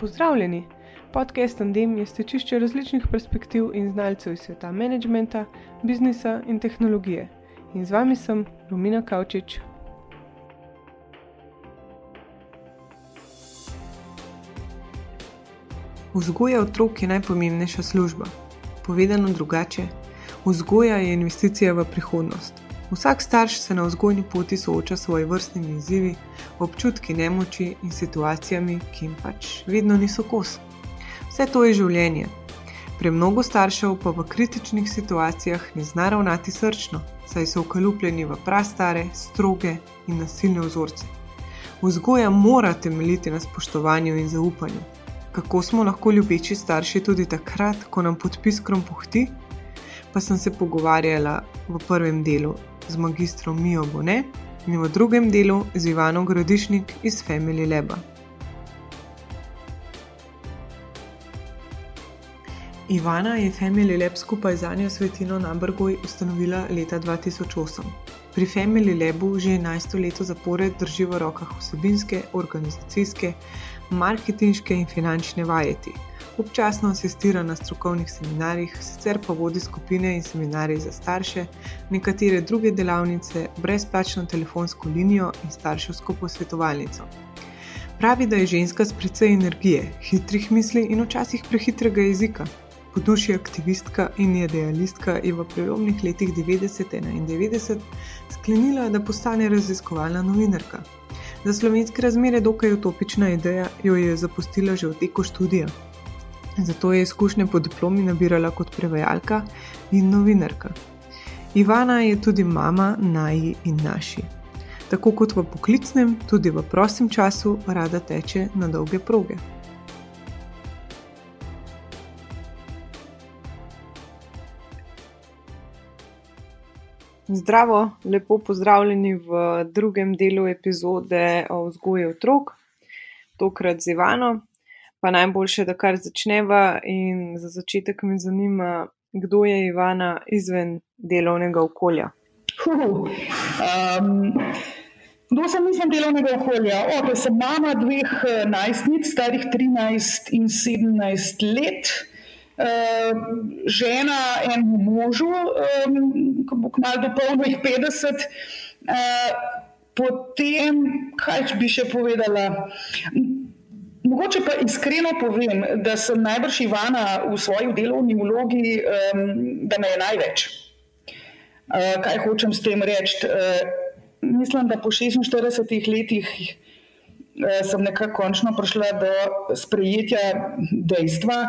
Pozdravljeni! Podcast Andem je stečišče različnih perspektiv in znalcev iz sveta menedžmenta, biznisa in tehnologije. In z vami sem Romina Kavčič. Vzgoja otrok je najpomembnejša služba. Povedano drugače, vzgoja je investicija v prihodnost. Vsak starš se na vzgojni poti sooča s svojimi vrstnimi izzivi, občutki nemoči in situacijami, ki jim pač vedno niso kos. Vse to je življenje. Pre mnogo staršev pa v kritičnih situacijah ne zna ravnati srčno, saj so ukalupljeni v prastare, stroge in nasilne vzorce. Vzgoja mora temeljiti na spoštovanju in zaupanju. Kako smo lahko ljubeči starši tudi takrat, ko nam podpis krompohti? Pa sem se pogovarjala v prvem delu z magistrom Mijo Bone in v drugem delu z Ivanom Gradišnik iz Family Leba. Ivana je Family Lab skupaj z Anjo Svetino na Brgoj ustanovila leta 2008. Pri Family Labu že 11 leto zapored drži v rokah vsebinske, organizacijske, marketinške in finančne vajeti. Občasno asistira na strokovnih seminarjih, sicer pa vodi skupine in seminarije za starše, nekatere druge delavnice, brezplačno telefonsko linijo in starševsko posvetovalnico. Pravi, da je ženska s precej energije, hitrih misli in včasih prehitrega jezika. Po duši aktivistka in idealistka je v prelomnih letih 90-91 sklenila, da postane raziskovalna novinarka. Za slovenske razmere dokaj utopična ideja jo je zapustila že v teku študija. Zato je izkušnje po diplomi nabirala kot prevajalka in novinarka. Ivana je tudi mama naji in naši. Tako kot v poklicnem, tudi v prostem času rada teče na dolge proge. Zdravo, lepo pozdravljeni v drugem delu epizode o vzgoji otrok, tokrat z Ivano. Pa najboljše, da kar začneva. In za začetek me zanima, kdo je Ivana izven delovnega okolja. Um, kdo sem izven delovnega okolja? O, sem mama dveh eh, najstnic, starih 13 in 17 let. Uh, žena enemu možu, um, ko bo kmalo dopolnil 50, uh, potem, kaj bi še povedala, Mogoče pa iskreno povem, da sem najbrž Ivana v svoji delovni vlogi, um, da me je največ. Uh, kaj hočem s tem reči? Uh, mislim, da po 46 letih uh, sem nekako končno prišla do sprejetja dejstva,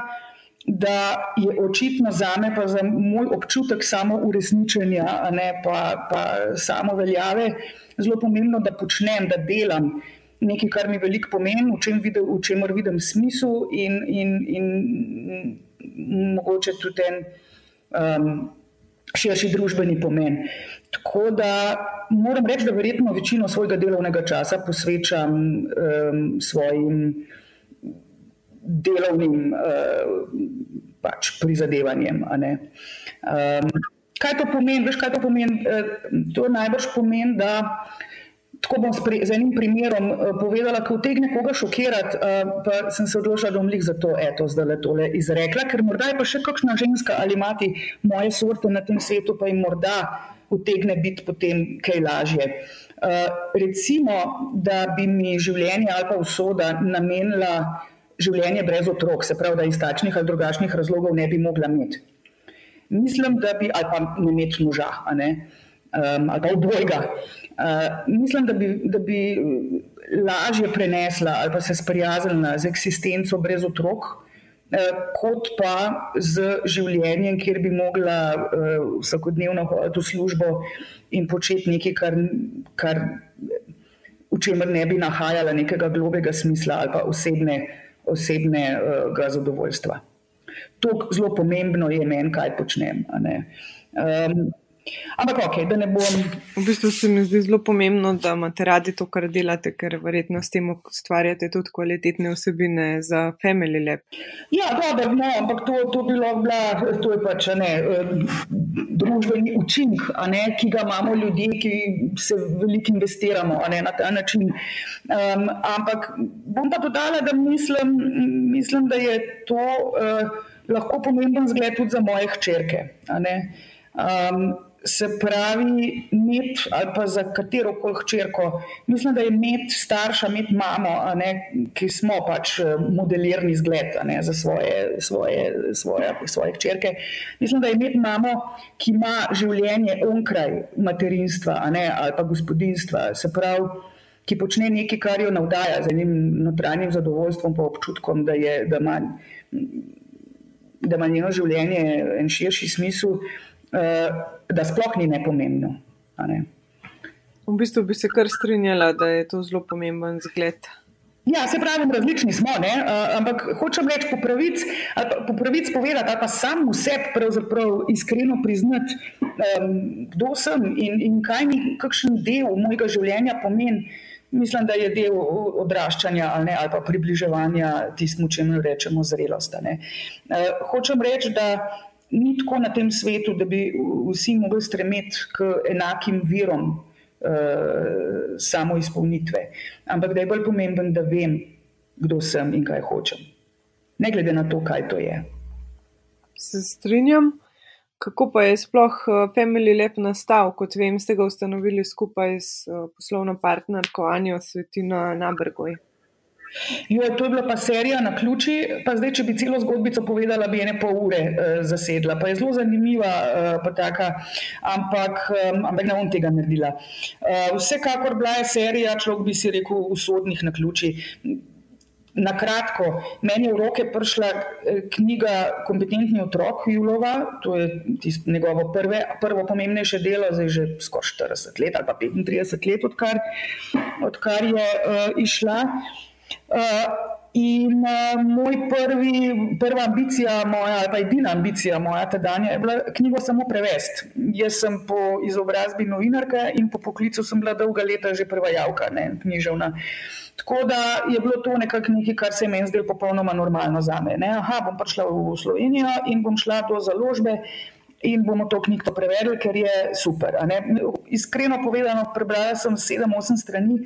da je očitno za me, pa za moj občutek samo uresničenja, ne pa, pa samo veljave, zelo pomembno, da počnem, da delam nekaj, kar mi veliko pomeni, v čem vidim, v čemer vidim smisel in, in, in mogoče tudi en um, širši družbeni pomen. Tako da moram reči, da verjetno večino svojega delovnega časa posvečam um, svojim delovnim uh, pač prizadevanjem. Um, kaj to pomeni? Veš, kaj to pomeni? Uh, to najbrž pomeni, da Tako bom z enim primerom uh, povedala, ko utegne koga šokirati, uh, pa sem se odločila, da bom jih za to eto zdaj le tole izrekla, ker morda je pa še kakšna ženska ali mati moje sorte na tem svetu, pa jim morda utegne biti potem kaj lažje. Uh, recimo, da bi mi življenje ali pa usoda namenila življenje brez otrok, se pravi, da iz takšnih ali drugačnih razlogov ne bi mogla imeti. Mislim, da bi, ali pa ne imeti moža, um, ali pa obojga. Eh, mislim, da bi, da bi lažje prenesla ali pa se sprijaznila z eksistenco brez otrok, uh, kot pa z življenjem, kjer bi mogla uh, vsakodnevno hoditi v službo in početi nekaj, kar, kar, v čemer ne bi nahajala nekega globega smisla ali pa osebne, osebnega uh, zadovoljstva. To zelo pomembno je meni, kaj počnem. Um, Ampak, ok, da ne bom. V bistvu se mi zdi zelo pomembno, da imate radi to, kar delate, ker verjetno s tem ustvarjate tudi kvalitetne vsebine za Family Lab. Ja, dobro, no, ampak to, to, bilo, bila, to je pač ne, družbeni učinek, ki ga imamo ljudje, ki se veliko investiramo ne, na ta način. Um, ampak bom pa dodala, da mislim, mislim da je to uh, lahko pomemben zgled tudi za moje hčerke. Um, se pravi, med ali pa za katero koli hčerko, mislim, da je med starša, med mamo, ne, ki smo pač eh, modelirni zgled ne, za svoje, svoje, svoje, svoje hčerke. Mislim, da je med mamo, ki ima življenje onkraj materinstva ne, ali pa gospodinstva, se pravi. Ki počne nekaj, kar jo navdaja z enim notranjim zadovoljstvom, pa občutkom, da, je, da, ima, da ima njeno življenje en širši smisel, da sploh ni nepomembno. Ne? V bistvu bi se kar strinjala, da je to zelo pomemben zgled. Ja, se pravi, različni smo, ne? Uh, ampak hočem reči po pravici, po pravici povedati, ali pa sam vseb pravzaprav iskreno priznati, um, kdo sem in, in kaj mi, kakšen del mojega življenja pomeni. Mislim, da je del odraščanja ali, ne, ali pa približevanja tistemu, če mi rečemo zrelost. Uh, hočem reči, da ni tako na tem svetu, da bi vsi mogli stremeti k enakim virom uh, samo izpolnitve, ampak da je bolj pomemben, da vem, kdo sem in kaj hočem. Ne glede na to, kaj to je. Se strinjam. Kako pa je sploh eh, Family Lab nastal? Kot vem, ste ga ustanovili skupaj s eh, poslovno partnerko Anjo Svetino Nabrgoj. Jo, to je bila pa serija na ključi, pa zdaj, če bi celo zgodbico povedala, bi ene pol ure uh, zasedla. Pa je zelo zanimiva, uh, taka, ampak, um, ampak ne bom tega naredila. Uh, vsekakor bila je serija, človek bi si rekel, usodnih na ključi. Na kratko, meni je v roke prišla knjiga Kompetentni otrok Julova, to je njegovo prve, prvo pomembnejše delo, zdaj že skoraj 40 let ali pa 35 let, odkar, odkar je uh, išla. Uh, in uh, moj prvi, prva ambicija, moja, ali pa edina ambicija moja tedanja, je bila knjigo samo prevesti. Jaz sem po izobrazbi novinarka in po poklicu sem bila dolga leta že prevajalka, ne književna. Tako da je bilo to nekaj, kar se je meni zdelo popolnoma normalno za me. Ne? Aha, bom prišla v Slovenijo in bom šla do založbe in bomo to knjigo preverili, ker je super. Iskreno povedano, prebrala sem 7-8 strani.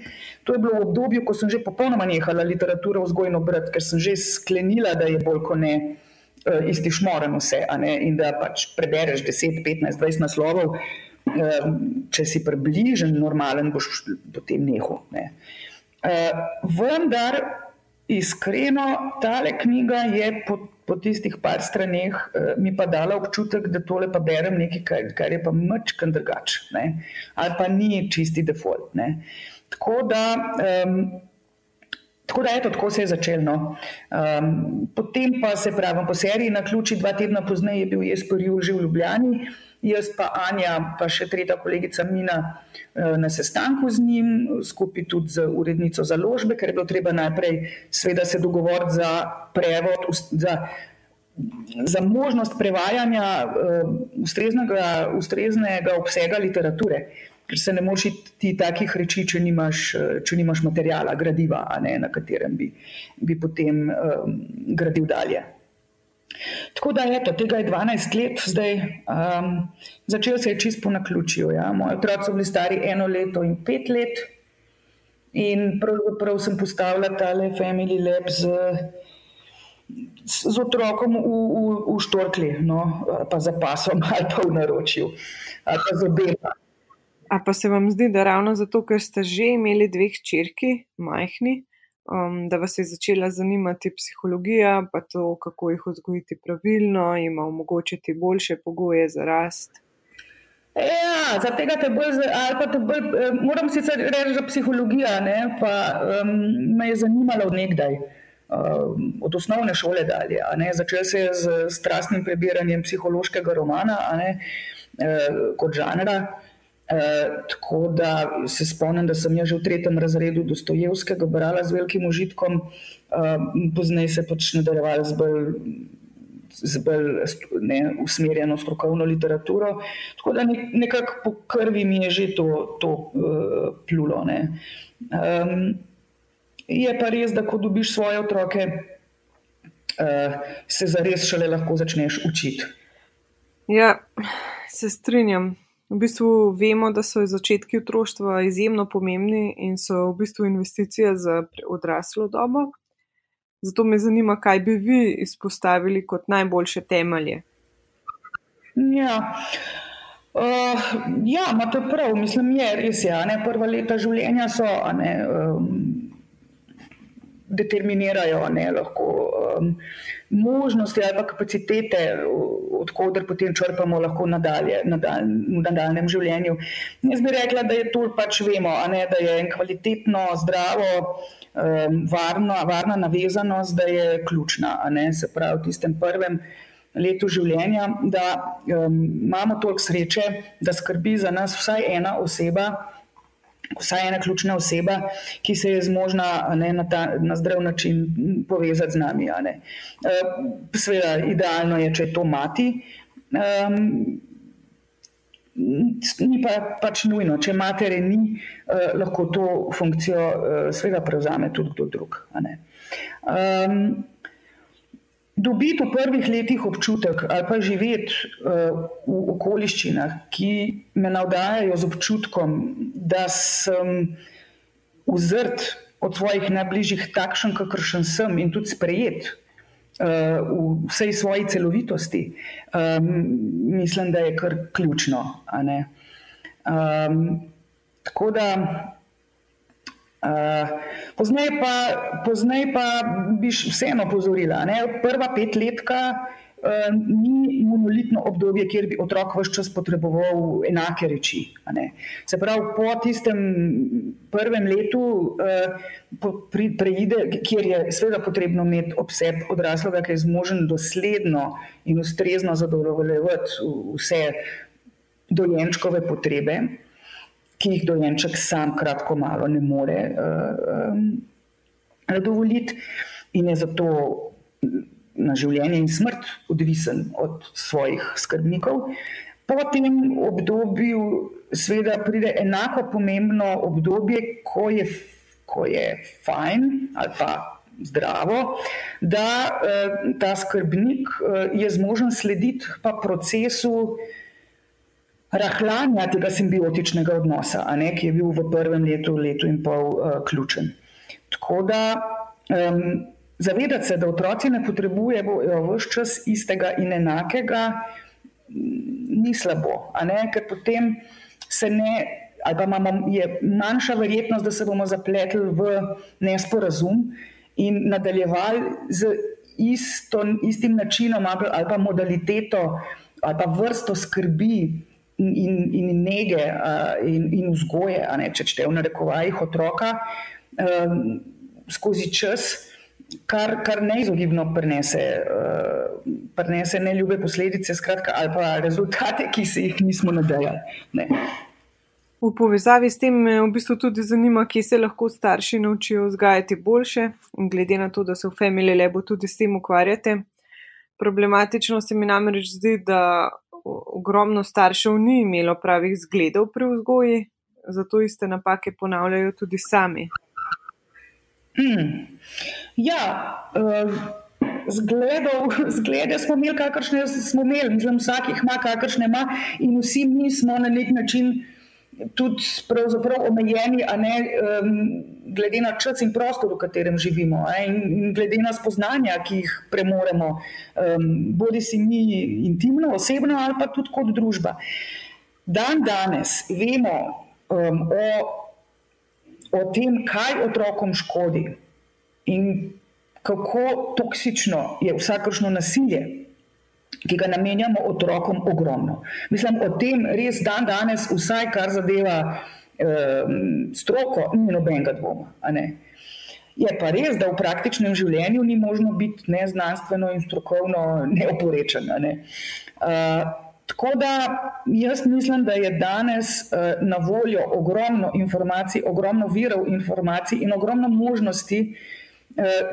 To je bilo v obdobju, ko sem že popolnoma nehala literaturo vzgojno brati, ker sem že sklenila, da je bolj kot ne. Eh, isti šmoren vse, in da pač prebereš 10, 15, 20 naslovov, eh, če si približen, normalen, boš potem nehal. Ne. Eh, vendar, iskreno, ta knjiga je pod po tistih par straneh uh, mi pa dala občutek, da tole pa berem nekaj, kar, kar je pa mačkan drugače, ali pa ni čisti default. Ne? Tako da. Um, Tako da je to, tako se je začelo. Um, potem pa se pravi, po seriji na ključi, dva tedna pozneje je bil prvi že v Ljubljani, jaz pa Anja, pa še tretja kolegica Mina uh, na sestanku z njim, skupaj tudi z urednico založbe, ker je bilo treba najprej sveda se dogovoriti za prevod, za, za možnost prevajanja uh, ustreznega, ustreznega obsega literature. Ker se ne moreš ti takih reči, če nimaš, če nimaš materijala, gradiva, ne, na katerem bi, bi potem um, gradil dalje. Tako da je to, tega je 12 let zdaj, um, začel se je čist po naključju. Ja. Moji otroci so bili stari eno leto in pet let, in pravzaprav sem postavila tale Family Lab z, z otrokom v, v, v štorkli, no, pa za pasom ali pa v naročju, ali pa z obema. A pa se vam zdi, da ravno zato, ker ste že imeli dveh črki, majhni, um, da vas je začela zanimati psihologija, pa to, kako jih vzgojiti pravilno, jim omogočiti boljše pogoje za rast. Ja, za tega te bolj, ali pa te bolj, eh, moram sicer reči, da psihologija ne, pa, um, me je zanimala od nekdaj, um, od osnovne šole dalje. Začel se je z strastnim prebiranjem psihološkega romana ne, uh, kot žanra. Eh, tako da se spomnim, da sem že v tretjem razredu Dostojevskega brala z velikim užitkom, uh, pozneje se pač nadaljevala z bolj z bolj ne, usmerjeno strokovno literaturo. Tako da nekako po krvi mi je že to, to uh, plulo. Um, je pa res, da ko dobiš svoje otroke, uh, se zares šele lahko začneš učiti. Ja, se strinjam. V bistvu vemo, da so začetki otroštva izjemno pomembni in so v bistvu investicija za odraslo dobo. Zato me zanima, kaj bi vi izpostavili kot najboljše temelje. Ja, uh, ja imate prav, mislim, je res. Ja, Prva leta življenja so, ne, um, determinirajo ne, lahko, um, možnosti ali pa kapacitete, odkuder potem črpamo lahko nadalje, nadalj, v nadaljem življenju. Jaz bi rekla, da je to pač vemo, ne, da je kvalitetno, zdravo, um, varno, varna navezanost, da je ključna. Ne, se pravi, v tistem prvem. Leto življenja, da um, imamo toliko sreče, da skrbi za nas vsaj ena oseba, vsaj ena ključna oseba, ki se je zmožna ne, na, ta, na zdrav način povezati z nami. E, Sveda, idealno je, če je to mati. Um, Ni pa pač nujno, če matere ni, eh, lahko to funkcijo eh, sveda prevzame tudi kdo drug. Um, dobiti v prvih letih občutek ali pa živeti uh, v okoliščinah, ki me navdajajo z občutkom, da sem uzrt od svojih najbližjih takšen, kakršen sem in tudi sprejet. Uh, v vsej svoji celovitosti, um, mislim, da je kar ključno. Um, tako da Uh, Poznaj pa, poznaj pa bi vseeno opozorila, da prva petletka uh, ni monolitno obdobje, kjer bi otrok vse čas potreboval enake reči. Se pravi, po tistem prvem letu uh, pri, preide, kjer je seveda potrebno imeti obseb odraslega, ki je zmožen dosledno in ustrezno zadovoljevati vse dojenčkove potrebe ki jih dojenček sam kratko malo ne more uh, um, dovoliti, in je zato na življenje in smrt odvisen od svojih skrbnikov. Po tem obdobju, seveda, pride enako pomembno obdobje, ko je, ko je fajn ali pa zdravo, da uh, ta skrbnik uh, je zmožen slediti pa procesu rahljanja tega simbiotičnega odnosa, ne, ki je bil v prvem letu, letu in pol uh, ključen. Tako da um, zavedati se, da otroci ne potrebujejo vse čas istega in enakega, ni slabo, ne, ker potem se ne. Ali pa imamo, je manjša verjetnost, da se bomo zapletli v nesporazum in nadaljevali z isto, istim načinom ali pa modaliteto ali pa vrsto skrbi, in, in nege uh, in, in vzgoje, ne, če čete v narekovajih otroka, um, skozi čas, kar, kar neizogibno prenese, uh, prenese neljube posledice, skratka, ali pa rezultate, ki se jih nismo nadejali. Ne. V povezavi s tem me v bistvu tudi zanima, kje se lahko starši naučijo vzgajati boljše, glede na to, da se v Family Labu tudi s tem ukvarjate. Problematično se mi namreč zdi, da ogromno staršev ni imelo pravih zgledov pri vzgoji, zato iste napake ponavljajo tudi sami. Hmm. Ja, uh, zgledov, zglede smo imeli, kakršne smo imeli, mislim, vsak jih ima, kakršne ima, in vsi mi smo na nek način tudi omejeni, a ne um, glede na čas in prostor, v katerem živimo, in, in glede na spoznanja, ki jih premoremo, um, bodi si mi intimno, osebno ali pa tudi kot družba. Dan danes vemo um, o, o tem, kaj otrokom škodi in kako toksično je vsakršno nasilje ki ga namenjamo otrokom, ogromno. Mislim, o tem res dan danes, vsaj kar zadeva eh, stroko, ni nobenega dvoma. Je pa res, da v praktičnem življenju ni možno biti ne znanstveno in strokovno neoporečen. Ne? Uh, tako da jaz mislim, da je danes uh, na voljo ogromno informacij, ogromno virov informacij in ogromno možnosti,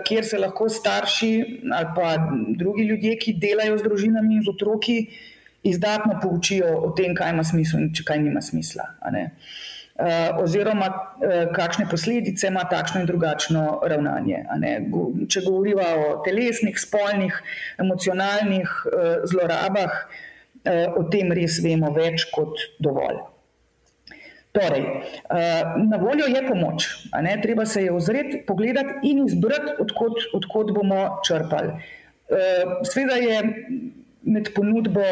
kjer se lahko starši ali pa drugi ljudje, ki delajo z družinami in z otroki, izdatno poučijo o tem, kaj ima smisel in če kaj nima smisla. Oziroma, kakšne posledice ima takšno in drugačno ravnanje. Če govorimo o telesnih, spolnih, emocionalnih zlorabah, o tem res vemo več kot dovolj. Torej, na voljo je pomoč, treba se je ozreti, pogledati in izbrati, odkot, odkot bomo črpali. Sveda je med ponudbo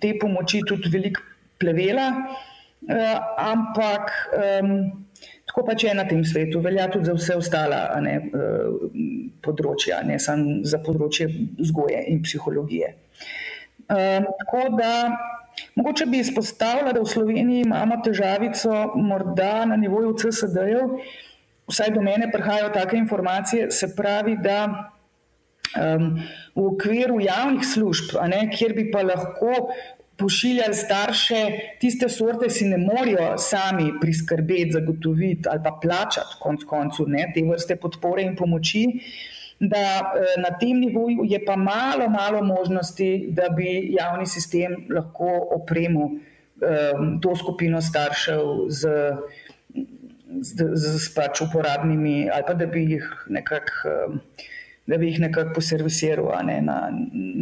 te pomoči tudi veliko plevela, ampak tako pač je na tem svetu, velja tudi za vse ostala ne, področja, ne samo za področje vzgoje in psihologije. Tako da Mogoče bi izpostavila, da v Sloveniji imamo težavico, morda na nivoju CSD-jev, vsaj do mene prihajajo take informacije, se pravi, da um, v okviru javnih služb, ne, kjer bi pa lahko pošiljali starše, tiste sorte si ne morejo sami priskrbeti, zagotoviti ali pa plačati konc koncu ne, te vrste podpore in pomoči da eh, na tem nivoju je pa malo, malo možnosti, da bi javni sistem lahko opremil um, to skupino staršev z, z, z, pač uporabnimi, ali pa da bi jih nekako. Um, da bi jih nekako poservisiral ne, na,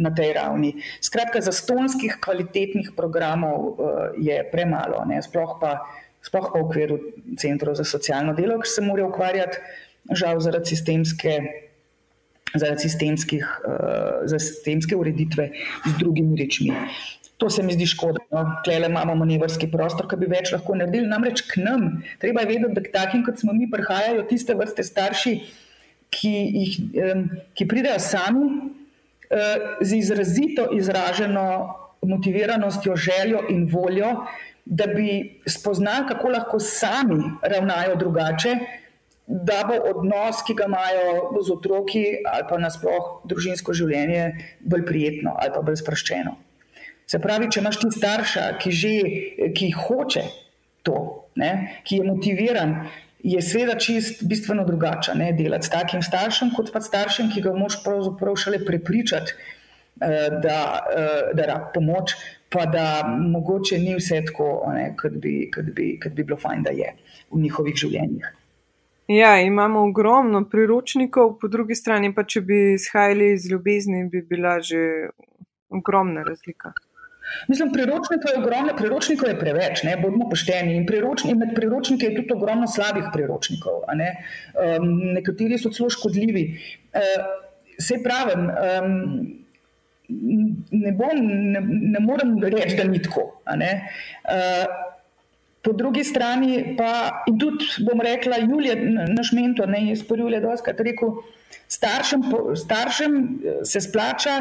na tej ravni. Skratka, za stonskih kvalitetnih programov uh, je premalo, ne, sploh, pa, sploh pa v okviru centrov za socialno delo, ki se morajo ukvarjati, žal, zaradi sistemske zaradi sistemskih, uh, sistemske ureditve z drugimi rečmi. To se mi zdi škoda. No? Klele imamo manevrski prostor, ki bi več lahko naredili. Namreč k nam, treba je vedeti, da k takim, kot smo mi, prihajajo tiste vrste starši, ki, jih, ki pridejo sami uh, z izrazito izraženo motiviranostjo, željo in voljo, da bi spoznali, kako lahko sami ravnajo drugače, da bo odnos, ki ga imajo z otroki ali pa nasploh družinsko življenje, bolj prijetno ali pa bolj sproščeno. Se pravi, če imaš ti starša, ki že ki hoče to, ne, ki je motiviran, je seveda čist bistveno drugače ne, delati s takim staršem, kot pa staršem, ki ga moš pravzaprav šele prepričati, eh, da, eh, da da pomoč, pa da mogoče ni vse tako, kot bi, bi, bi bilo fajn, da je v njihovih življenjih. Ja, imamo ogromno priročnikov, po drugi strani pa, če bi izhajali iz ljubezni, bi bila že ogromna razlika. Mislim, priročnikov je ogromno, priročnikov je preveč, ne bodimo pošteni. In, priročni, in med priročniki je tudi ogromno slabih priročnikov. Ne? Um, nekateri so celo škodljivi. Uh, se pravim, um, ne, bom, ne, ne morem reči, da ni tako. Po drugi strani pa, in tudi bom rekla, Julija, naš mentor, ne jaz, Julija, doskrat rekel, staršem, staršem eh, se splača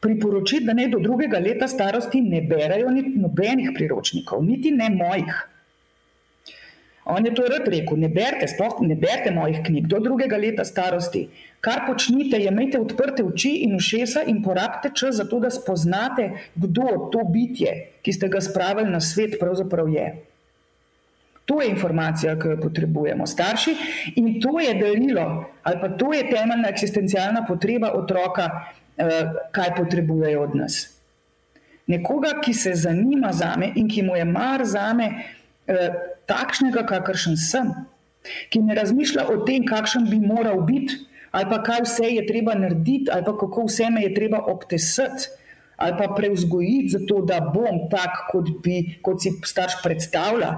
priporočiti, da ne do drugega leta starosti ne berajo nobenih priročnikov, niti ne mojih. On je to rad rekel, ne berite, sploh ne berite mojih knjig do drugega leta starosti. Kar počnite, je imejte odprte oči in ušesa in porabite čas za to, da spoznate, kdo to bitje, ki ste ga spravili na svet, pravzaprav je. To je informacija, ki jo potrebujemo starši in to je darilo ali pa to je temeljna eksistencialna potreba otroka, eh, kaj potrebujejo od nas. Nekoga, ki se zanima za me in ki mu je mar za me, eh, takšnega, kakršen sem, ki ne razmišlja o tem, kakšen bi moral biti, ali pa kaj vse je treba narediti, ali pa kako vse me je treba obtesati, ali pa preuzgojiti, zato da bom tak, kot, bi, kot si starš predstavlja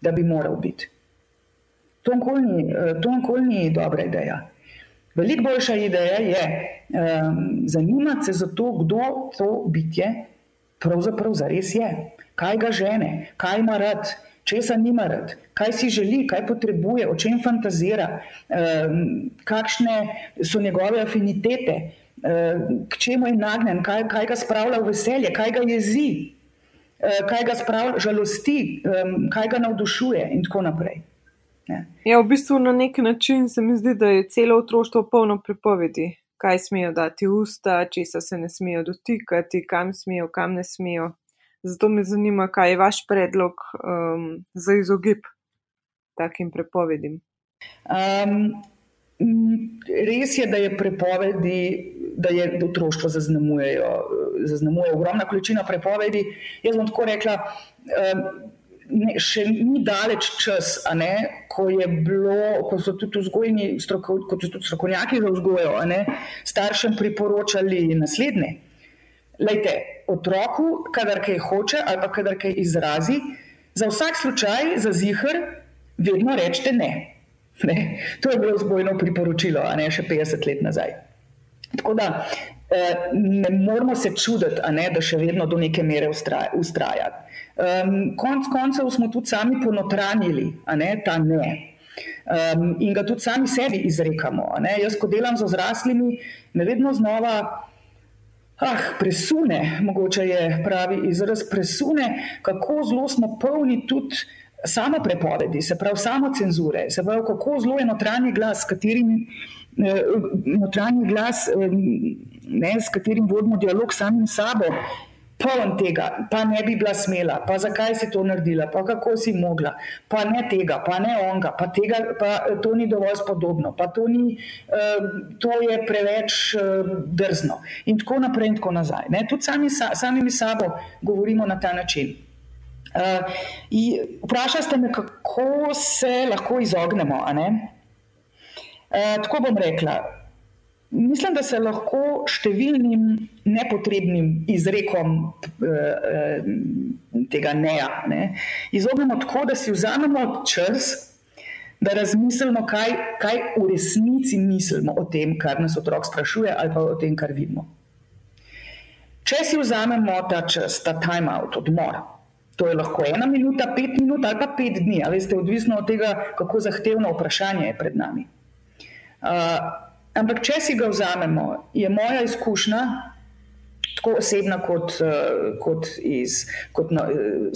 da bi moral biti. To nikoli ni, ni dobra ideja. Veliko boljša ideja je um, zanimati se za to, kdo to bitje pravzaprav zares je, kaj ga žene, kaj ima rad, česa nima rad, kaj si želi, kaj potrebuje, o čem fantazira, um, kakšne so njegove afinitete, um, k čemu je nagnjen, kaj, kaj ga spravlja v veselje, kaj ga jezi. Eh, kaj ga spravlja, žalosti, kaj ga navdušuje, in tako naprej. Ja, v bistvu na nek način se mi zdi, da je celo otroštvo polno pripovedi, kaj smejo dati usta, česa se ne smejo dotikati, kam smejo, kam ne smejo. Zato me zanima, kaj je vaš predlog um, za izogib takim prepovedim. Um, res je, da je prepovedi, da je otroštvo zaznamuje ogromna količina prepovedi. Jaz bom tako rekla. Ne, še ni daleč čas, ne, ko, bilo, ko so tudi vzgojni, stroko, kot so tudi strokovnjaki za vzgojo, ne, staršem priporočali naslednje. Lejte, otroku, kadar kaj hoče ali pa kadar kaj izrazi, za vsak slučaj, za zihar, vedno rečete ne. ne. To je bilo vzgojno priporočilo, a ne še 50 let nazaj. Tako da eh, ne moramo se čuditi, ne, da še vedno do neke mere ustraja. Um, konc koncev smo tudi sami ponotranili ne, ta ne. Um, in ga tudi sami sebi izrekamo. Jaz, ko delam z odraslimi, me vedno znova ah, presune, mogoče je pravi izraz, presune, kako zelo smo polni tudi samo prepovedi, se pravi samo cenzure, se pravi kako zelo je notranji glas, s katerim. Eh, notranji glas, ne, s katerim vodimo dialog samim sabo, poln tega, pa ne bi bila smela, pa zakaj si to naredila, pa kako si mogla, pa ne tega, pa ne onga, pa, tega, pa eh, to ni dovolj spodobno, pa to, ni, to je preveč drzno. In tako naprej, in tako nazaj. Ne? Tudi sami, sami mi sabo govorimo na ta način. Uh, Vprašali ste me, kako se lahko izognemo. Uh, tako bom rekla, Mislim, da se lahko številnim nepotrebnim izrekom eh, tega neja ne, izognemo tako, da si vzamemo čas, da razmislimo, kaj, kaj v resnici mislimo o tem, kar nas otrok sprašuje, ali pa o tem, kar vidimo. Če si vzamemo ta čas, ta time out, odmor, to je lahko ena minuta, pet minut ali pa pet dni, ali ste odvisni od tega, kako zahtevno vprašanje je pred nami. Uh, Ampak, če si ga vzamemo, je moja izkušnja, tako osebna, kot, eh, kot, iz, kot no,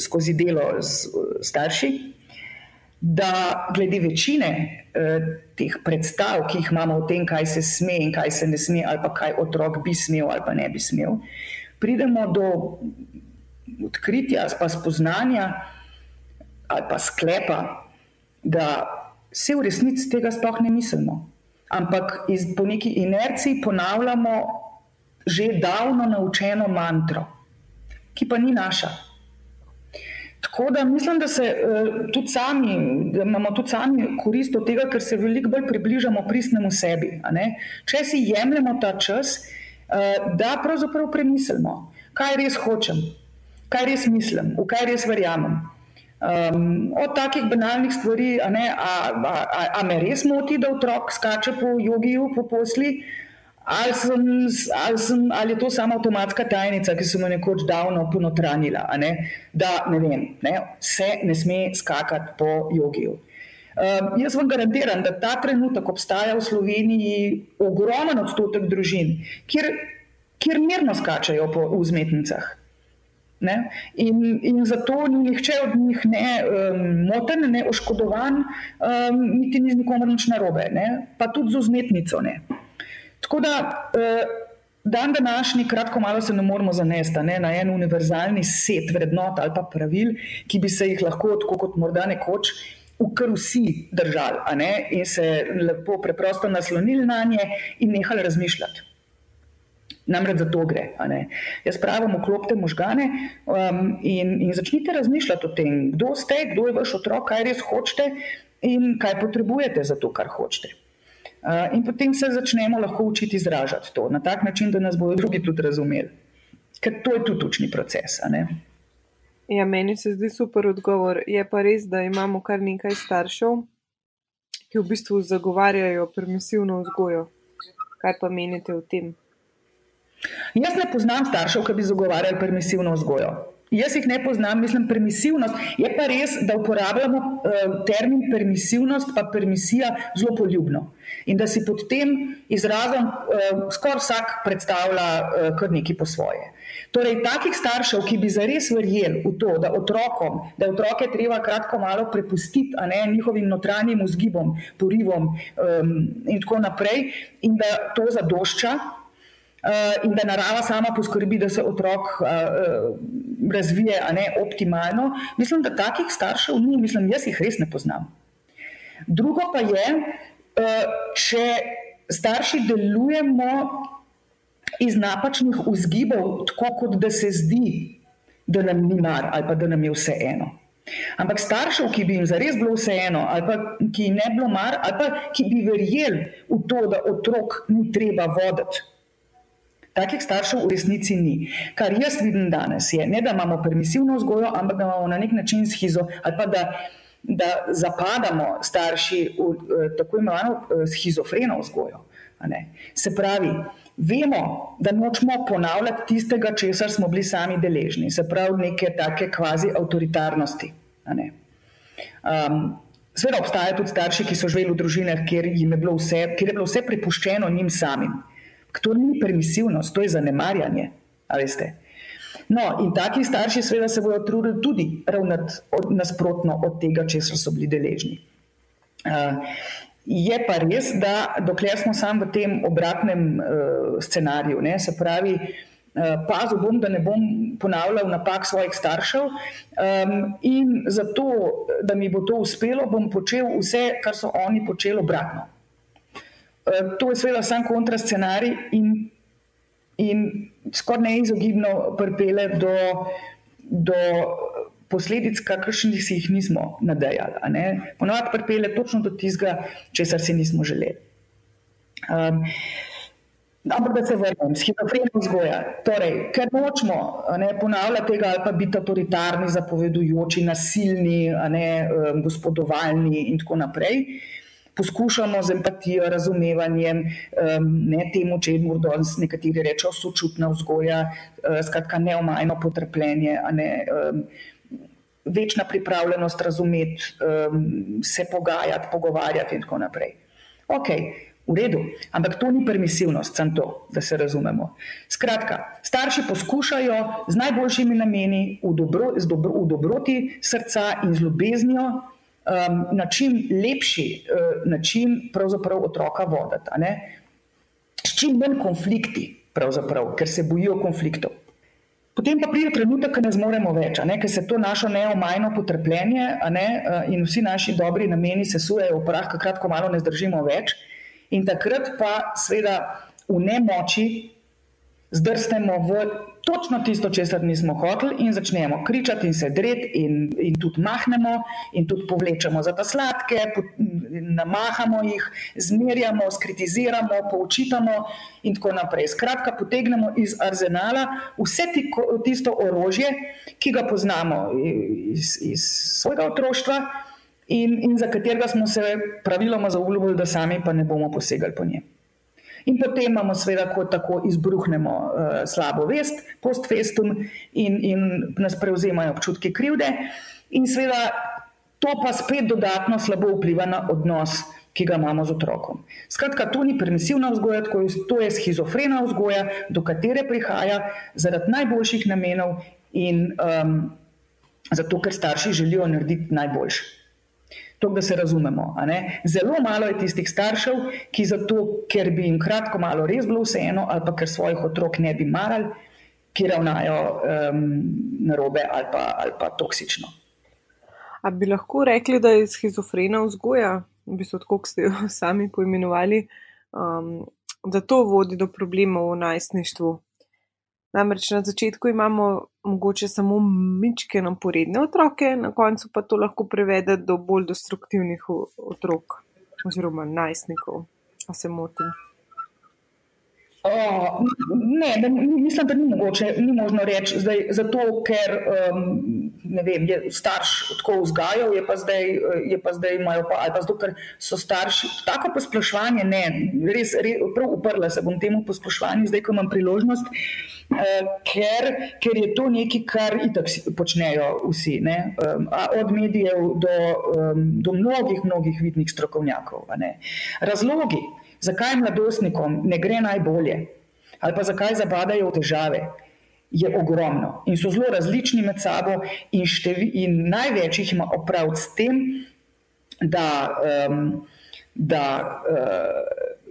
skozi delo z starši, da glede večine eh, teh predstav, ki jih imamo o tem, kaj se sme in kaj se ne sme, ali pa kaj otrok bi smel ali pa ne bi smel, pridemo do odkritja, pa spoznanja ali pa sklepa, da se v resnici tega sploh ne mislimo ampak iz, po neki inerciji ponavljamo že davno naučeno mantro, ki pa ni naša. Tako da mislim, da, se, uh, tudi sami, da imamo tudi sami korist od tega, ker se veliko bolj približamo pristnemu sebi. Če si jemljemo ta čas, uh, da pravzaprav premislimo, kaj res hočem, kaj res mislim, v kaj res verjamem. Um, od takih banalnih stvari, a, ne, a, a, a, a me res moti, da otrok skače po jogiju, po posli, ali, sem, ali, sem, ali je to samo avtomatska tajnica, ki sem jo nekoč davno ponotranila, ne, da ne vem, ne, se ne sme skakati po jogiju. Um, jaz vam garantiram, da ta trenutek obstaja v Sloveniji ogromen odstotek družin, kjer, kjer mirno skačajo po vzmetnicah. Ne? In, in zato ni nihče od njih ne um, moten, ne oškodovan, um, niti ni z nikomer nič narobe, ne? pa tudi z umetnico. Tako da uh, dan današnji, kratko malo se ne moramo zanesti ne? na en univerzalni set vrednot ali pa pravil, ki bi se jih lahko, tako kot morda nekoč. Kar vsi držali, in se lepo, preprosto naslonili na nje, in nehali razmišljati. Namreč za to gre. Jaz pravim, uklopite možgane um, in, in začnite razmišljati o tem, kdo ste, kdo je vaš otrok, kaj res hočete in kaj potrebujete za to, kar hočete. Uh, in potem se začnemo lahko učiti izražati to na tak način, da nas bodo drugi tudi razumeli. Ker to je tudi učni proces. Ja, meni se zdi super odgovor. Je pa res, da imamo kar nekaj staršev, ki v bistvu zagovarjajo permisivno vzgojo. Kaj pa menite o tem? Jaz ne poznam staršev, ki bi zagovarjali permisivno vzgojo. Jaz jih ne poznam, mislim, permisivnost. Je pa res, da uporabljamo uh, termin permisivnost, pa permisija zelo poljubno. In da si pod tem izrazom uh, skoraj vsak predstavlja uh, kar nekaj po svoje. Torej, takih staršev, ki bi zares verjeli v to, da, otrokom, da otroke treba kratko malo prepustiti ne, njihovim notranjim vzgibom, porivom um, in tako naprej, in da to zadošča, in da narava sama poskrbi, da se otrok uh, razvije ne, optimalno. Mislim, da takih staršev ni, mislim, jaz jih res ne poznam. Drugo pa je, če starši delujemo iz napačnih vzgibov, tako kot da se zdi, da nam ni mar ali pa da nam je vse eno. Ampak staršev, ki bi jim zares bilo vseeno, ali pa ki ne bilo mar, ali pa ki bi verjeli v to, da otrok ni treba voditi. Takih staršev v resnici ni. Kar jaz vidim danes, je ne, da imamo permisivno vzgojo, ampak da imamo na nek način schizo, ali pa da, da zapadamo starši v eh, tako imenovano eh, schizofreno vzgojo. Se pravi, vemo, da nočemo ponavljati tistega, česar smo bili sami deležni, se pravi, neke take kvazi avtoritarnosti. Um, Sveda obstajajo tudi starši, ki so živeli v družinah, kjer, je bilo vse, kjer je bilo vse prepuščeno njim samim. To ni permisivnost, to je zanemarjanje. No, in taki starši seveda se bodo trudili tudi ravnati nasprotno od tega, česar so bili deležni. Uh, Je pa res, da dokler smo sami v tem obratnem uh, scenariju, ne, se pravi, uh, pazil bom, da ne bom ponavljal napak svojih staršev, um, in zato, da mi bo to uspelo, bom počel vse, kar so oni počeli obratno. Uh, to je seveda sam kontrascenarij in, in skoraj neizogibno pripele do. do posledic, kakršnih si jih nismo nadejali. Ponovadi pripelje točno do tistega, česar si nismo želeli. Um, Ampak, da se vrnem, schizofrena vzgoja. Torej, ker nočemo ne, ponavljati tega ali pa biti avtoritarni, zapovedujoči, nasilni, ne, um, gospodovalni in tako naprej, poskušamo z empatijo, razumevanjem, um, ne temu, če jim danes nekateri rečejo, sočutna vzgoja, uh, skratka, neomajno potrpljenje. Ne, večna pripravljenost razumeti, um, se pogajati, pogovarjati in tako naprej. Ok, v redu, ampak to ni permisivnost, sem to, da se razumemo. Skratka, starši poskušajo z najboljšimi nameni, v, dobro, dobro, v dobroti srca in z ljubeznijo. Um, na čim lepši uh, način otroka voditi, s čim manj konflikti, ker se bojijo konfliktov. Potem pa pride trenutek, ko ne zmoremo več, ker se to naše neomajno potrpljenje ne, eh, in vsi naši dobri nameni se sujejo v prah, kratko malo ne zdržimo več. In takrat pa, seveda, v nemoči zdrsnemo v točno tisto, česar nismo hoteli, in začnemo kričati in se dreti, in, in tudi mahnemo, in tudi povlečemo za ta sladke, namahamo jih, zmerjamo, skritiziramo, poučitamo in tako naprej. Skratka, potegnemo iz arzenala vse tisto orožje, ki ga poznamo iz, iz svojega otroštva. In, in za katerega smo se praviloma zaobljubili, da sami pa ne bomo posegali po njem. In potem imamo, seveda, ko tako izbruhnemo uh, slabo vest, post festum, in, in nas prevzemajo občutki krivde, in seveda to pa spet dodatno slabo vpliva na odnos, ki ga imamo z otrokom. Skratka, to ni permisivna vzgoja, to je schizofrena vzgoja, do katere prihaja zaradi najboljših namenov in um, zato, ker starši želijo narediti najboljše. To, da se razumemo. Zelo malo je tistih staršev, ki zato, ker bi jim kratko malo res bilo vseeno, ali pa ker svojih otrok ne bi marali, ki ravnajo um, narobe ali pa, ali pa toksično. A bi lahko rekli, da je schizofrena vzgoja, v bistvu, kot ste jo sami poimenovali, um, da to vodi do problemov v najstništvu? Namreč na začetku imamo mogoče samo mičke naporedne otroke, na koncu pa to lahko privede do bolj destruktivnih otrok oziroma najstnikov. A se motim? O, ne, ne, mislim, da ni mogoče, ni možno reči, zdaj, zato ker um, vem, je starš tako vzgajal, je pa zdaj, je pa zdaj imajo pa, ali pa zato, ker so starši. Tako posploševanje, ne, res, res prav uprla se bom temu posploševanju, zdaj, ko imam priložnost, uh, ker, ker je to nekaj, kar itak počnejo vsi, ne, od medijev do, do mnogih, mnogih vidnih strokovnjakov. Razlogi zakaj mladostnikom ne gre najbolje, ali pa zakaj zabadajo v težave, je ogromno in so zelo različni med sabo, in, števi, in največ jih ima opraviti s tem, da, um, da uh,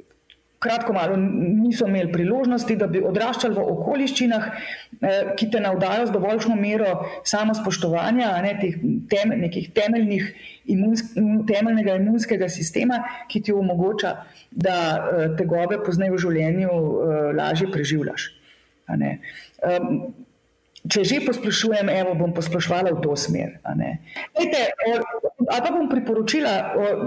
kratko malo niso imeli priložnosti, da bi odraščali v okoliščinah, eh, ki te navdajo z dovoljšno mero samospoštovanja, ne, teh tem, nekih temeljnih imunsk, temeljnega imunskega sistema, ki ti omogoča, da eh, te gobe pozneje v življenju lažje preživljaš. Če že posplošujem, evo, bom posplošvala v to smer. Pa bom priporočila,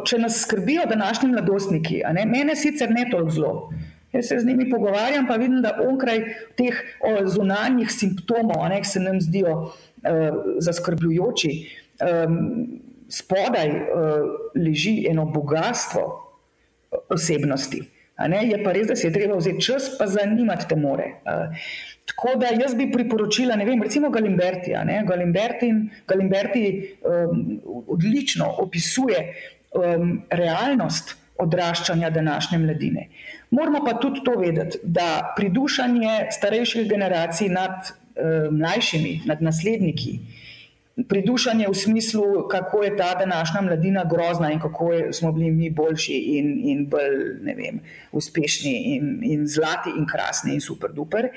če nas skrbijo današnji mladostniki, mene sicer ne toliko zelo. Jaz se z njimi pogovarjam, pa vidim, da onkraj teh o, zunanjih simptomov, ki se nam zdijo uh, zaskrbljujoči, um, spodaj uh, leži eno bogatstvo osebnosti. Je pa res, da se je treba vzeti čas, pa zanimati te more. Uh, Tako da jaz bi priporočila, ne vem, recimo Galimberti. Galimberti, um, odlično opisuje um, realnost odraščanja današnje mladine. Moramo pa tudi to vedeti, da pridušanje starejših generacij nad um, mlajšimi, nad nasledniki, pridušanje v smislu, kako je ta današnja mladina grozna in kako je, smo bili mi boljši in, in bolj vem, uspešni in, in zlati in krasni in super duper,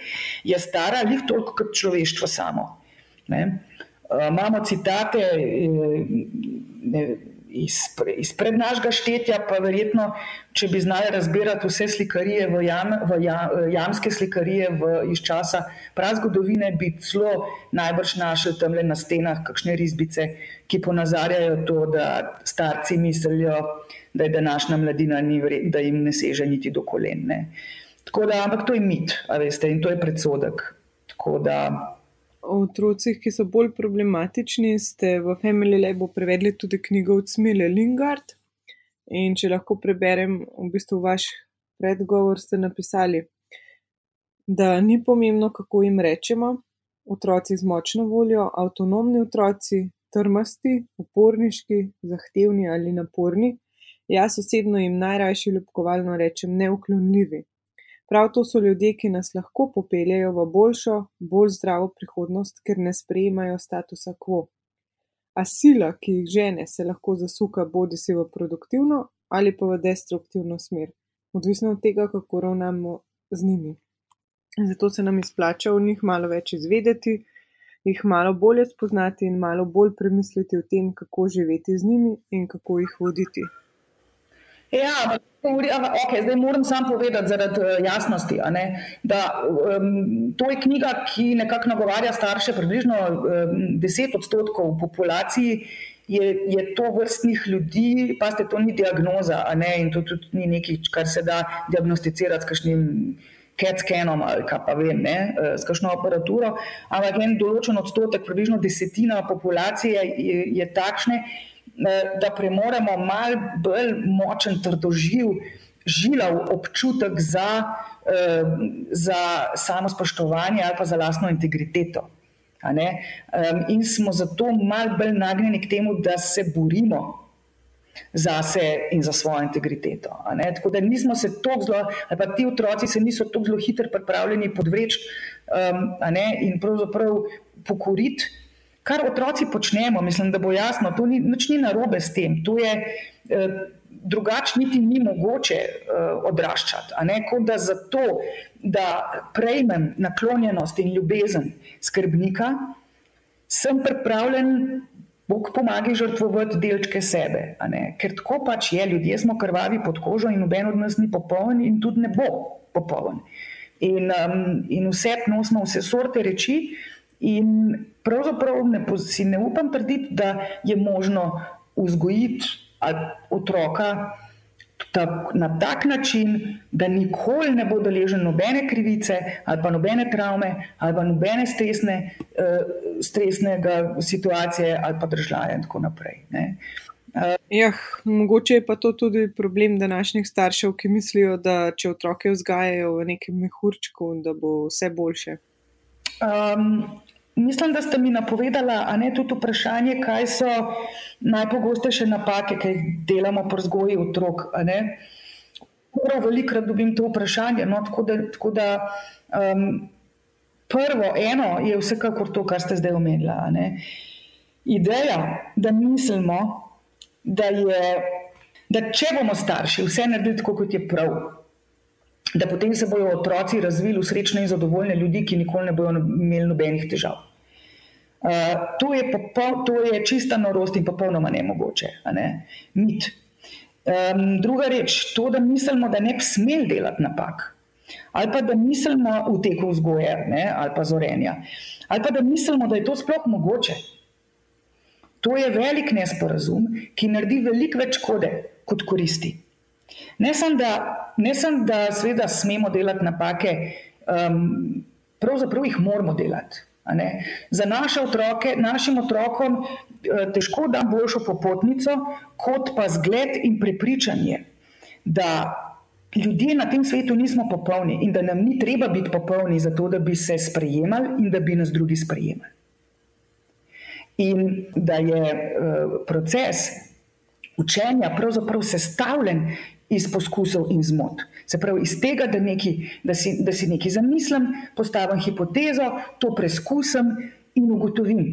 je stara lih toliko kot človeštvo samo. Ne? Uh, imamo citate, eh, ne, iz prednašega štetja, pa verjetno, če bi znali razbirati vse slikarije, v jam, v jam, jamske slikarije v, iz časa prazgodovine, bi celo najbrž našli tam le na stenah kakšne risbice, ki ponazarjajo to, da starci mislijo, da je današnja mladina ni vredna, da jim ne seže niti do kolen. Ne. Tako da, ampak to je mit, veste, in to je predsodek. Tako da o otrocih, ki so bolj problematični, ste v Family Labu prevedli tudi knjigo od Smile Lingard. In če lahko preberem v bistvu vaš predgovor, ste napisali, da ni pomembno, kako jim rečemo, otroci z močno voljo, avtonomni otroci, trmasti, uporniški, zahtevni ali naporni. Jaz osebno jim najrajši ljubkovalno rečem neuklonljivi. Prav to so ljudje, ki nas lahko popeljejo v boljšo, bolj zdravo prihodnost, ker ne sprejemajo statusa quo. A sila, ki jih žene, se lahko zasuka bodi si v produktivno ali pa v destruktivno smer, odvisno od tega, kako ravnamo z njimi. Zato se nam izplača v njih malo več izvedeti, jih malo bolje spoznati in malo bolj premisliti o tem, kako živeti z njimi in kako jih voditi. Ja, okay, zdaj moram sam povedati, zaradi uh, jasnosti, da um, to je knjiga, ki nekako nagovarja starše, približno um, 10 odstotkov populaciji. Je, je to vrstnih ljudi, pa ste to ni diagnoza, in to tudi ni nekaj, kar se da diagnosticirati s kakšnim CAT-scanom ali kaj pa vem, ne, eh, s kakšno aparaturo. Ampak en določen odstotek, približno desetina populacije je, je takšne, da premoremo malo bolj močen, trdoživ, žilav občutek za, eh, za samo spoštovanje ali pa za lastno integriteto. In smo zato malo bolj nagnjeni k temu, da se borimo za sebe in za svojo integriteto. Tako da nismo se tako zelo, ali pa ti otroci se niso tako zelo hitro pripravljeni podvreči um, in pravzaprav pokoriti kar otroci počnemo, mislim, da bo jasno, to ni nič ni narobe s tem. To je eh, drugače, niti ni mogoče eh, odraščati. Kot da za to, da prejmem naklonjenost in ljubezen skrbnika, sem pripravljen. Bog pomaga žrtvovati delčke sebe, ker tako pač je, ljudje smo krvavi pod kožo in noben od nas ni popoln in tudi ne bo popoln. In, um, in vse nosimo vse sorte reči, in pravzaprav ne, si ne upam trditi, da je možno vzgojiti otroka tak, na tak način, da nikoli ne bo deležen nobene krivice ali pa nobene travme ali pa nobene stresne, uh, stresnega situacije ali pa države in tako naprej. Ne. Ja, mogoče je pa to tudi problem današnjih staršev, ki mislijo, da če otroke vzgajajo v nekem mehurčku, da bo vse boljše. Um, Mislim, da ste mi napovedali, a ne tudi vprašanje, kaj so najpogostejše napake, ki jih delamo pri vzgoji otrok. Prav velikrat dobim to vprašanje. No, tako da, tako da um, prvo, eno je vsekakor to, kar ste zdaj omenili. Ideja, da mislimo, da je, da če bomo starši, vse naredili tako, kot je prav, da potem se bodo otroci razvili v srečne in zadovoljne ljudi, ki nikoli ne bodo imeli nobenih težav. Uh, to, je popol, to je čista norost in popolnoma nemogoče. Ne? Mit. Um, druga reč, to, da mislimo, da ne bi smeli delati napak, ali pa da mislimo v teku vzgoje ne? ali pa zorenja, ali pa da mislimo, da je to sploh mogoče. To je velik nesporazum, ki naredi veliko več škode kot koristi. Ne samo, da, sem, da seveda smemo delati napake, um, pravzaprav jih moramo delati. Za naše otroke, našim otrokom, eh, težko da boljšo popotnico, kot pa zgled in prepričanje, da ljudje na tem svetu nismo popolni in da nam ni treba biti popolni, zato da bi se sprejemali in da bi nas drugi sprejemali. In da je uh, proces učenja pravzaprav sestavljen iz poskusov in zmot. Se pravi, iz tega, da, neki, da, si, da si nekaj zamislim, postavim hipotezo, to preizkusim in ugotovim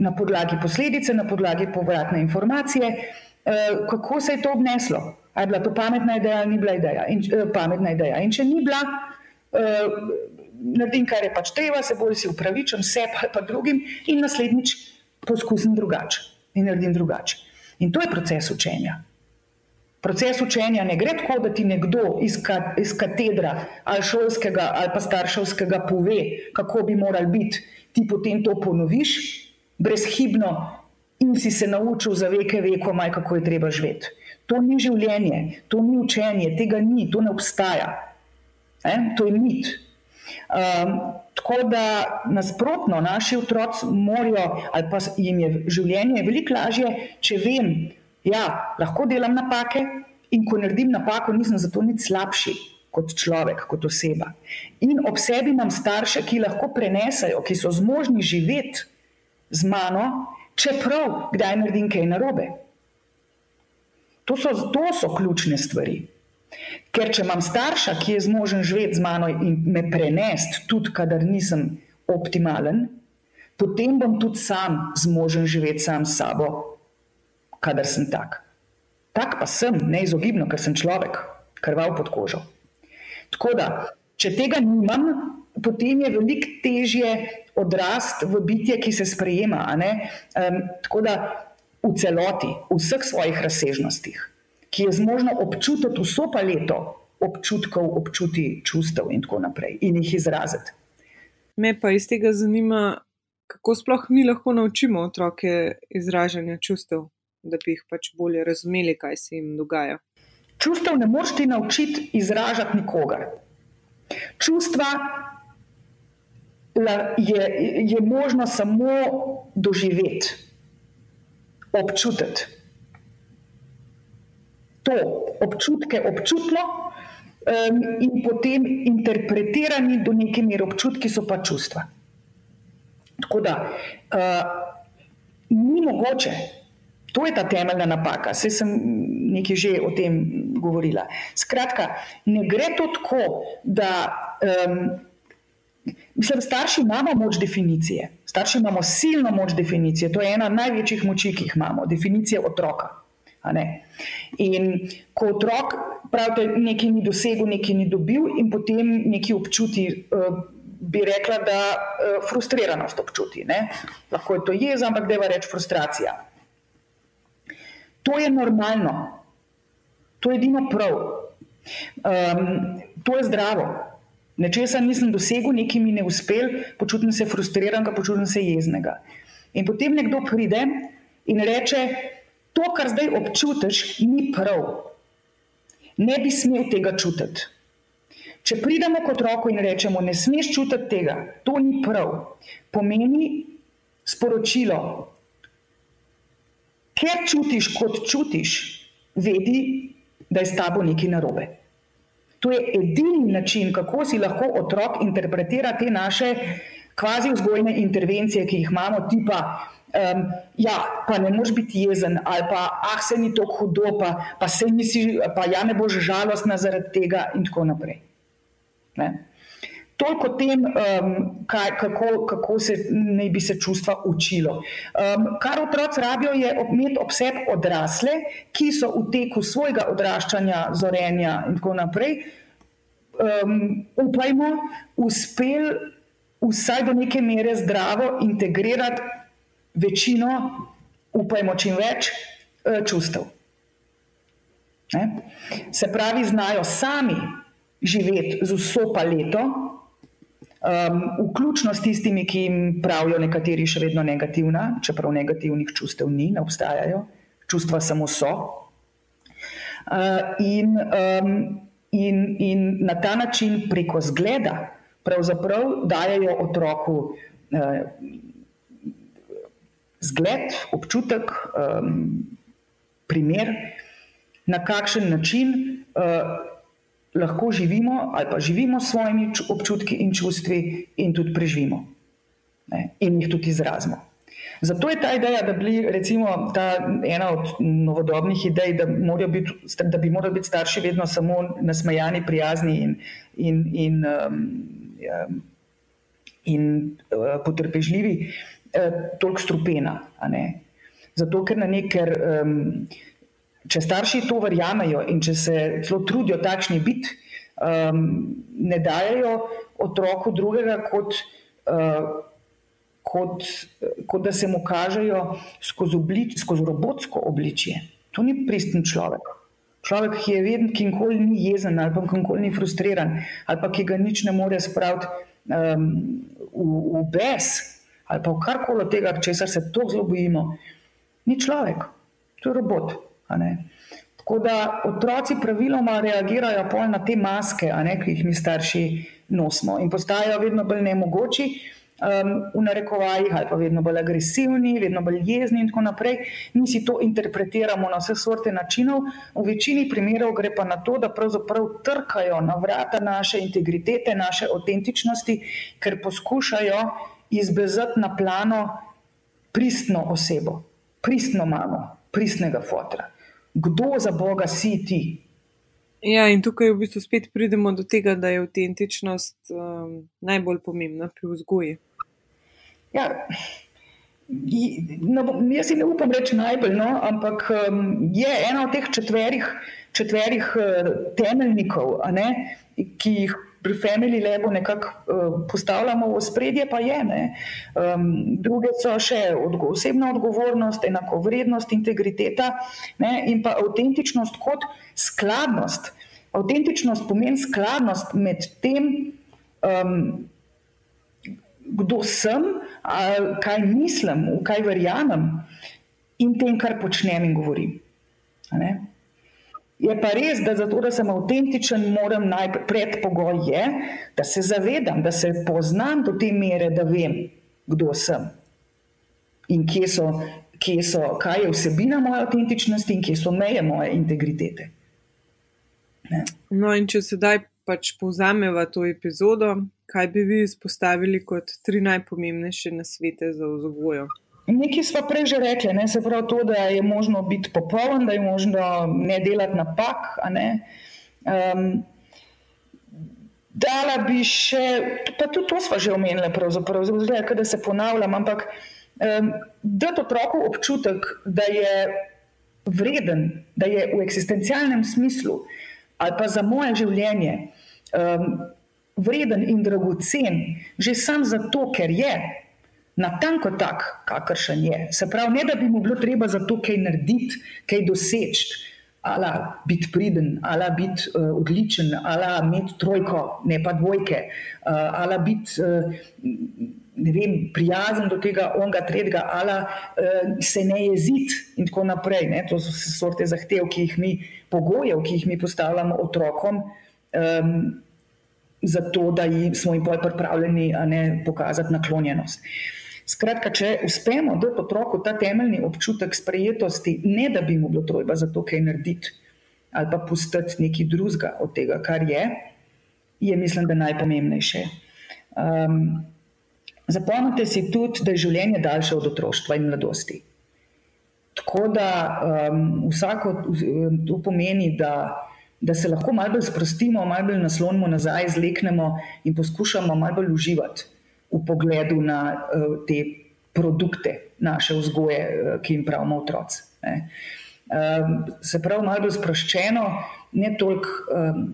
na podlagi posledice, na podlagi povratne informacije, uh, kako se je to obneslo. Ali je bila to pametna ideja ali ni bila ideja. In, uh, pametna ideja. In če ni bila, uh, naredim, kar je pač treba, se bolj si upravičujem, sebi ali pa drugim, in naslednjič poskusim drugače in naredim drugače. In to je proces učenja. Proces učenja ne gre tako, da ti nekdo iz, ka, iz katedra ali šolskega ali pa starševskega pove, kako bi moral biti, ti potem to ponoviš brezhibno in si se naučil za veke veko, maj kako je treba živeti. To ni življenje, to ni učenje, tega ni, to ne obstaja. E? To je mit. Um, tako da nasprotno, naši otroci morajo, ali pa jim je življenje veliko lažje, če vem, ja, lahko delam napake in ko naredim napako, nisem zato nič slabši kot človek, kot oseba. In ob sebi imam starše, ki lahko prenesajo, ki so zmožni živeti z mano, čeprav kdaj naredim kaj narobe. To so, to so ključne stvari. Ker če imam starša, ki je zmožen živeti z mano in me prenesti, tudi kadar nisem optimalen, potem bom tudi sam zmožen živeti sam s sabo, kadar sem tak. Tak pa sem, neizogibno, ker sem človek, krval pod kožo. Tako da, če tega nimam, potem je veliko težje odrasti v bitje, ki se sprejema. Um, tako da, v celoti, v vseh svojih razsežnostih, ki je zmožna občutiti vso paleto občutkov, občuti čustev in tako naprej in jih izraziti. Me pa iz tega zanima, kako sploh mi lahko naučimo otroke izražanja čustev, da bi jih pač bolje razumeli, kaj se jim dogaja. Čustev ne moreš ti naučiti izražati nikogar. Čustva je, je možno samo doživeti občutiti. To občutke občutno um, in potem interpretirani do neke mere občutki so pa čustva. Tako da uh, ni mogoče, to je ta temeljna napaka, se sem nekaj že o tem govorila. Skratka, ne gre to tako, da um, mislim, starši imamo moč definicije. Starši imamo silno moč definicije, to je ena največjih moči, ki jih imamo, definicija otroka. In ko otrok pravi, da nekaj ni dosegel, nekaj ni dobil, in potem nekaj občuti, eh, bi rekla, da eh, frustriranost občuti. Ne? Lahko je to jeza, ampak deva reči frustracija. To je normalno, to je edino prav, um, to je zdravo. Nečesa nisem dosegel, nekaj mi ne uspel, počutim se frustriranega, počutim se jeznega. In potem nekdo pride in reče: To, kar zdaj občutiš, ni prav. Ne bi smel tega čutiti. Če pridemo kot roko in rečemo: Ne smeš čutiti tega, to ni prav, pomeni sporočilo. Ker čutiš, kot čutiš, vedi, da je s tabo nekaj narobe. To je edini način, kako si lahko otrok interpretira te naše kvazi vzgojne intervencije, ki jih imamo, tipa, um, ja, pa ne moš biti jezen, ali pa, ah, se ni to hudo, pa, pa se nisi, pa ja, ne boš žalostna zaradi tega, in tako naprej. Ne? Toliko o tem, um, kaj, kako, kako se naj bi se čustva učilo. Um, kar otroci rabijo, je imeti ob sebi odrasle, ki so v teku svojega odraščanja, zorenja in tako naprej, um, upajmo, uspeli vsaj do neke mere zdravo integrirati večino, upajmo, čim več uh, čustev. Ne? Se pravi, znajo sami živeti z vso paleto, um, vključno s tistimi, ki jim pravijo nekateri še vedno negativna, čeprav negativnih čustev ni, ne obstajajo, čustva samo so. Uh, in, um, in, in na ta način preko zgleda pravzaprav dajo otroku eh, zgled, občutek, eh, primer, na kakšen način eh, lahko živimo ali pa živimo s svojimi občutki in čustvi in tudi preživimo ne, in jih tudi izrazimo. Zato je ta ideja, da bi recimo ta ena od novodobnih idej, da, biti, da bi morali biti starši vedno samo nasmejani, prijazni in, in, in, um, in uh, potrpežljivi, uh, toliko strupena. Zato, ker na neker. Um, Če starši to verjamejo in če se zelo trudijo takšni biti, um, ne dajo otroku drugega kot uh, kot, kot da se mu kažejo skozi, oblič, skozi robotsko obličje. To ni pristen človek. Človek, ki je vedno, ki nikoli ni jezen ali pa nikoli ni frustriran ali pa ki ga nič ne more spraviti um, v, v bes ali pa v karkoli od tega, česar se tako zelo bojimo, ni človek, to je robot. Tako da otroci praviloma reagirajo na te maske, ne, ki jih mi starši nosimo in postajajo vedno bolj nemogoči um, v narekovajih, ali pa vedno bolj agresivni, vedno bolj jezni in tako naprej. Mi si to interpretiramo na vse vrste načinov, v večini primerov gre pa na to, da pravzaprav trkajo na vrata naše integritete, naše avtentičnosti, ker poskušajo izbezati na plano pristno osebo, pristno mamo, pristnega fotra. Kdo za Boga si ti? Ja, in tukaj v bistvu spet pridemo do tega, da je avtentičnost um, najbolj pomembna pri vzgoji. Ja, no, jaz si ne upam reči najbolj, no, ampak um, je ena od teh četverih, četverih uh, temeljnikov, ne, ki jih pri Family Labu nekako uh, postavljamo v spredje, pa je. Um, druge so še odgo osebna odgovornost, enakovrednost, integriteta ne, in pa avtentičnost kot skladnost. Avtentičnost pomeni skladnost med tem, um, kdo sem, kaj mislim, v kaj verjamem in tem, kar počnem in govorim. Je pa res, da zato, da sem avtentičen, moram najprej predpogoj je, da se zavedam, da se poznam do te mere, da vem, kdo sem in kje so, kje so, kaj je vsebina moje avtentičnosti in kje so meje moje integritete. Ne. No, in če sedaj pač povzameva to epizodo, kaj bi vi izpostavili kot tri najpomembnejše nasvete za vzgojo? Nekaj smo prej že rekli, ne? se pravi to, da je možno biti popoln, da je možno ne delati napak. Ne? Um, dala bi še, pa tudi to smo že omenili, pravzaprav, zelo da se ponavljam, ampak um, da to otroku občutek, da je vreden, da je v eksistencialnem smislu ali pa za moje življenje. Um, vreden in dragocen, že sam zato, ker je natanko tak, kakršen je. Se pravi, ne da bi mu bilo treba za to kaj narediti, kaj doseči, ali biti priden, ali biti uh, odličen, ali imeti trojko, ne pa dvojke, uh, ali biti. Uh, Ne vem, prijazen do tega, onega, tretjega, ali uh, se ne jeziti, in tako naprej. Ne? To so sorte zahtev, ki jih mi, pogojev, ki jih mi postavljamo otrokom, um, zato da smo jim pripravljeni ne, pokazati naklonjenost. Skratka, če uspemo dati otroku ta temeljni občutek sprejetosti, ne da bi mu bilo treba za to kaj narediti ali pa pustiti nekaj drugega od tega, kar je, je mislim, da najpomembnejše. Um, zapomnite si tudi, da je življenje daljše od otroštva in mladosti. Tako da um, vsako to pomeni, da da se lahko malo bolj sprostimo, malo bolj naslonimo nazaj, zleknemo in poskušamo malo bolj uživati v pogledu na uh, te produkte naše vzgoje, uh, ki jim pravimo otroci. Uh, se pravi, malo bolj sproščeno, ne toliko um,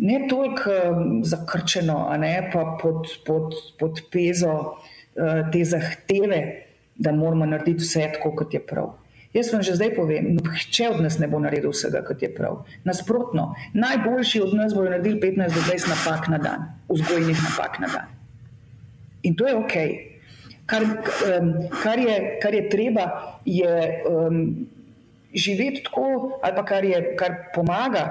ne toliko um, zakrčeno, ne, pa pod, pod, pod pezo uh, te zahteve, da moramo narediti vse tako, kot je prav. Jaz vam že zdaj povem, nihče od nas ne bo naredil vsega, kot je prav. Nasprotno, najboljši od nas bodo naredili 15 do 20 napak na dan, vzgojnih napak na dan. In to je ok. Kar, um, kar, je, kar je treba, je um, živeti tako, ali pa kar, je, kar pomaga,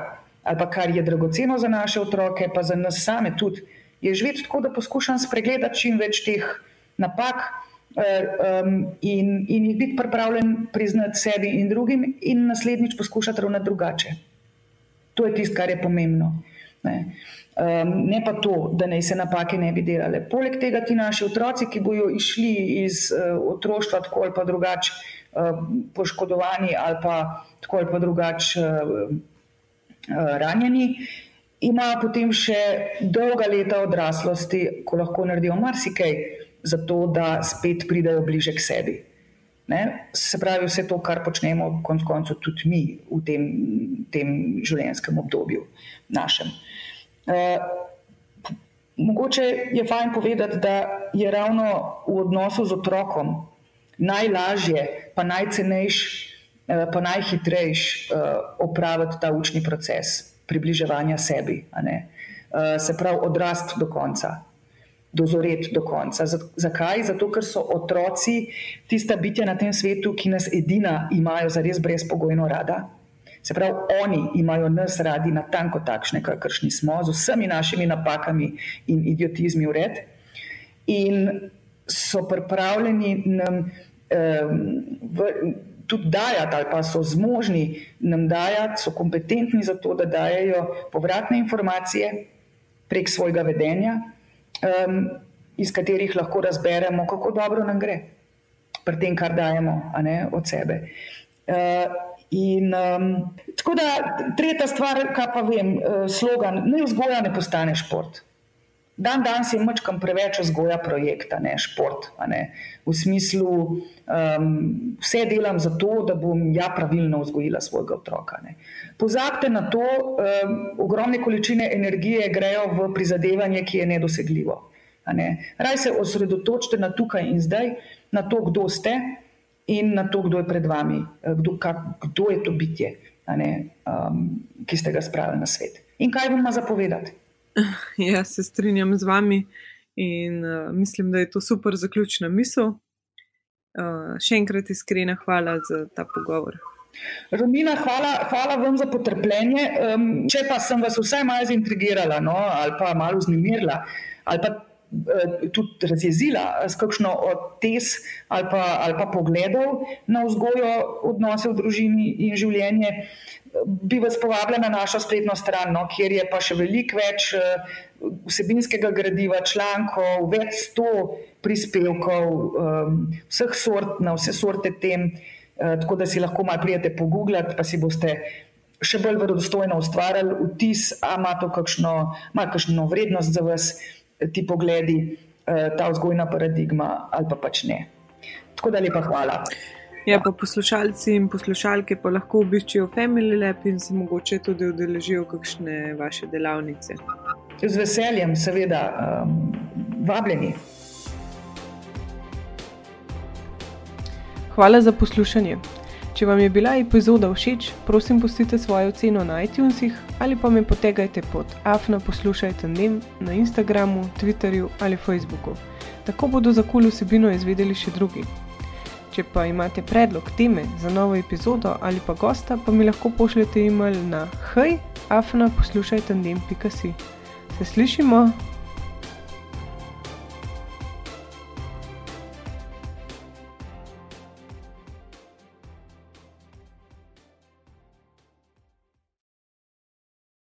ali pa kar je dragoceno za naše otroke, pa za nas same tudi, je živeti tako, da poskušam spregledati čim več teh napak um, in, in jih biti pripravljen priznati sebi in drugim, in naslednjič poskušati ravnati drugače. To je tisto, kar je pomembno. Ne. Um, ne pa to, da naj se napake ne bi delale. Poleg tega ti naši otroci, ki bojo išli iz uh, otroštva tako ali pa drugače, uh, poškodovani ali pa tako ali pa drugače uh, ranjeni, imajo potem še dolga leta odraslosti, ko lahko naredijo marsikaj, zato da spet pridejo bliže k sebi. Ne? Se pravi, vse to, kar počnemo, konec koncev, tudi mi v tem, tem življenjskem obdobju našem. Uh, mogoče je fajn povedati, da je ravno v odnosu z otrokom najlažje, pa najcenejši, uh, pa najhitrejši uh, opraviti ta učni proces približevanja sebi. Se pravi, odrast do konca, dozoreti do konca. Zakaj? Zato, ker so otroci tista bitja na tem svetu, ki nas edina imajo za res brezpogojno rada. Se pravi, oni imajo nas radi na tanko takšne, kakršni smo, z vsemi našimi napakami in idiotizmi v red, in so pripravljeni nam um, v, tudi dajati, ali pa so zmožni nam dajati, so kompetentni za to, da dajo povratne informacije prek svojega vedenja, um, iz katerih lahko razberemo, kako dobro nam gre pri tem, kar dajemo od sebe. Uh, In, um, tako da, tretja stvar, kar pa vem, uh, slogan: ne vzgoja, ne postane šport. Dan danes je mačkam preveč vzgoja projekta, ne šport. Ne? V smislu, um, vse delam za to, da bom ja pravilno vzgojila svojega otroka. Ne? Pozabite na to, um, ogromne količine energije grejo v prizadevanje, ki je nedosegljivo. Ne? Raj se osredotočite na tukaj in zdaj, na to, kdo ste in na to, kdo je pred vami, eh, kdo, kak, kdo je to bitje, ne, um, ki ste ga spravili na svet. In kaj vam ima zapovedati? Ja, se strinjam z vami in uh, mislim, da je to super zaključna misel. Uh, še enkrat iskrena hvala za ta pogovor. Romina, hvala, hvala vam za potrpljenje. Um, če pa sem vas vsaj malo zintrigirala no, ali pa malo vznemirila ali pa tudi razjezila s kakšno od tes ali pa, ali pa pogledov na vzgojo, odnose v družini in življenje, bi vas povabila na našo spletno stran, no, kjer je pa še veliko več eh, vsebinskega gradiva, člankov, več sto prispevkov, um, vseh sort, na vse sorte tem, uh, tako da si lahko malo prijete pogooglati, pa si boste. Še bolj verodostojno ustvarjali vtis, ali ima to kakšno, kakšno vrednost za vas, ti pogledi, eh, ta vzgojna paradigma ali pa pač ne. Tako da lepa hvala. Ja, pa poslušalci in poslušalke pa lahko obiščejo Family Lab in se mogoče tudi udeležijo kakšne vaše delavnice. Z veseljem, seveda, um, vabljeni. Hvala za poslušanje. Če vam je bila epizoda všeč, prosim, pustite svojo oceno na iTunesih ali pa me potegajte pod afna poslušajte nem na Instagramu, Twitterju ali Facebooku. Tako bodo za kul vsebino izvedeli še drugi. Če pa imate predlog teme za novo epizodo ali pa gosta, pa mi lahko pošljete e-mail na hej, afna poslušajte nem.si. Se slišimo!